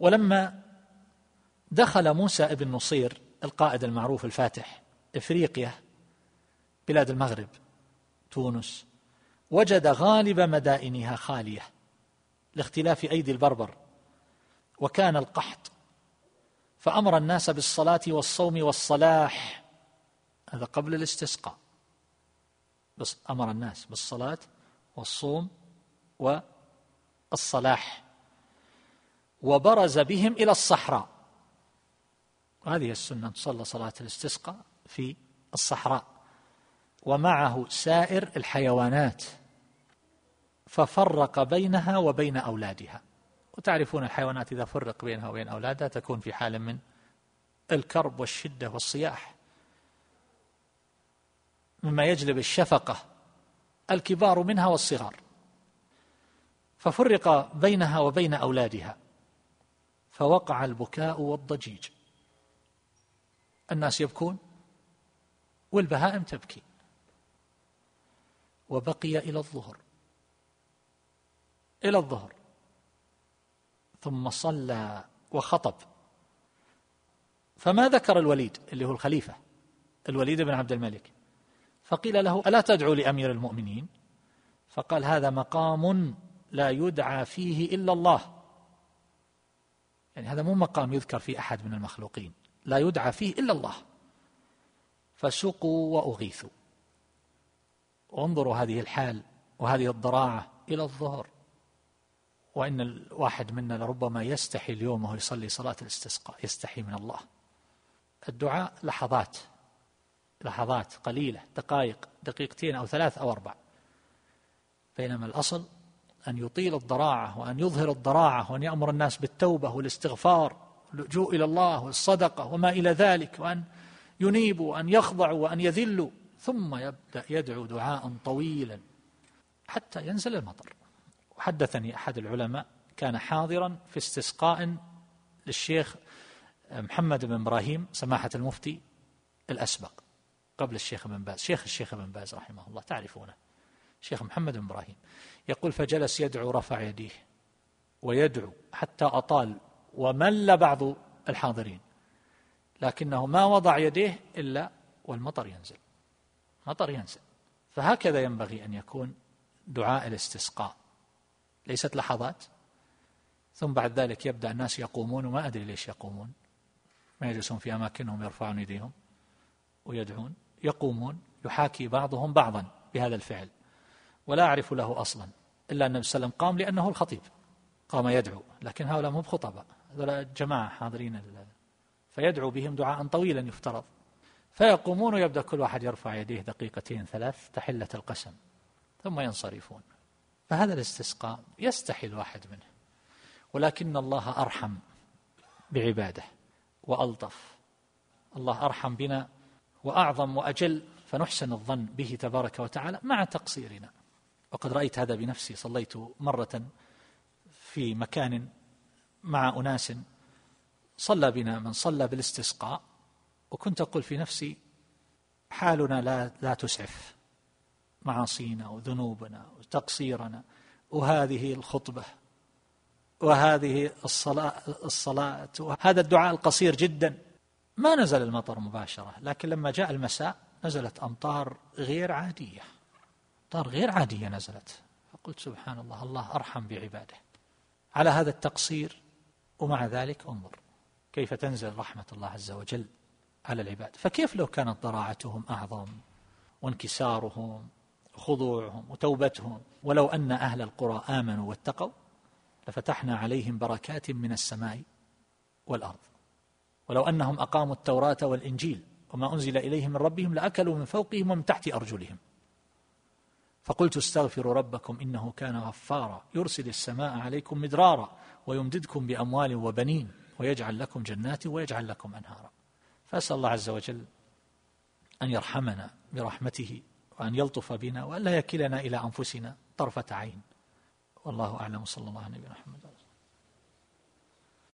ولما دخل موسى ابن نصير القائد المعروف الفاتح إفريقيا بلاد المغرب تونس وجد غالب مدائنها خالية لاختلاف أيدي البربر وكان القحط فأمر الناس بالصلاة والصوم والصلاح هذا قبل الاستسقاء أمر الناس بالصلاة والصوم والصلاح. وبرز بهم إلى الصحراء. هذه السنة تصلى صلاة الاستسقاء في الصحراء. ومعه سائر الحيوانات. ففرق بينها وبين أولادها. وتعرفون الحيوانات إذا فرق بينها وبين أولادها تكون في حال من الكرب والشدة والصياح. مما يجلب الشفقة الكبار منها والصغار. ففرق بينها وبين أولادها. فوقع البكاء والضجيج. الناس يبكون والبهائم تبكي. وبقي إلى الظهر. إلى الظهر. ثم صلى وخطب. فما ذكر الوليد اللي هو الخليفة؟ الوليد بن عبد الملك. فقيل له ألا تدعو لأمير المؤمنين؟ فقال هذا مقام لا يدعى فيه إلا الله. يعني هذا مو مقام يذكر في أحد من المخلوقين. لا يدعى فيه إلا الله. فسقوا وأغيثوا. وانظروا هذه الحال وهذه الضراعة إلى الظهر. وإن الواحد منا لربما يستحي اليوم وهو يصلي صلاة الاستسقاء يستحي من الله. الدعاء لحظات لحظات قليلة دقائق دقيقتين أو ثلاث أو أربع. بينما الأصل أن يطيل الضراعة وأن يظهر الضراعة وأن يأمر الناس بالتوبة والاستغفار واللجوء إلى الله والصدقة وما إلى ذلك وأن ينيبوا وأن يخضعوا وأن يذلوا. ثم يبدأ يدعو دعاء طويلا حتى ينزل المطر. وحدثني أحد العلماء كان حاضرا في استسقاء للشيخ محمد بن إبراهيم سماحة المفتي الأسبق قبل الشيخ بن باز. شيخ الشيخ بن باز رحمه الله تعرفونه. شيخ محمد بن إبراهيم يقول فجلس يدعو رفع يديه ويدعو حتى أطال ومل بعض الحاضرين لكنه ما وضع يديه إلا والمطر ينزل مطر ينزل فهكذا ينبغي أن يكون دعاء الاستسقاء. ليست لحظات ثم بعد ذلك يبدأ الناس يقومون وما أدري ليش يقومون ما يجلسون في أماكنهم يرفعون يديهم ويدعون يقومون يحاكي بعضهم بعضا بهذا الفعل. ولا أعرف له أصلا إلا أن النبي صلى الله عليه وسلم قام لأنه الخطيب قام يدعو لكن هؤلاء مو بخطباء هؤلاء جماعة حاضرين فيدعو بهم دعاء طويلا يفترض. فيقومون ويبدأ كل واحد يرفع يديه دقيقتين ثلاث تحلة القسم ثم ينصرفون. فهذا الاستسقاء يستحي الواحد منه ولكن الله أرحم بعباده وألطف. الله أرحم بنا وأعظم وأجل فنحسن الظن به تبارك وتعالى مع تقصيرنا. وقد رأيت هذا بنفسي صليت مرة في مكان مع أناس صلى بنا من صلى بالاستسقاء وكنت أقول في نفسي حالنا لا لا تسعف معاصينا وذنوبنا وتقصيرنا وهذه الخطبة وهذه الصلاة الصلاة وهذا الدعاء القصير جدا. ما نزل المطر مباشرة لكن لما جاء المساء نزلت أمطار غير عادية. أمطار غير عادية نزلت. فقلت سبحان الله الله أرحم بعباده. على هذا التقصير ومع ذلك انظر كيف تنزل رحمة الله عز وجل على العباد. فكيف لو كانت ضراعتهم أعظم وانكسارهم وخضوعهم وتوبتهم؟ ولو أن أهل القرى آمنوا واتقوا لفتحنا عليهم بركات من السماء والأرض. ولو أنهم أقاموا التوراة والإنجيل وما أنزل إليهم من ربهم لأكلوا من فوقهم ومن تحت أرجلهم. فقلت استغفروا ربكم إنه كان غفارا. يرسل السماء عليكم مدرارا ويمددكم بأموال وبنين ويجعل لكم جنات ويجعل لكم أنهارا. فأسأل الله عز وجل أن يرحمنا برحمته وأن يلطف بنا وأن لا يكلنا إلى أنفسنا طرفة عين. والله أعلم. صلى الله عليه وسلم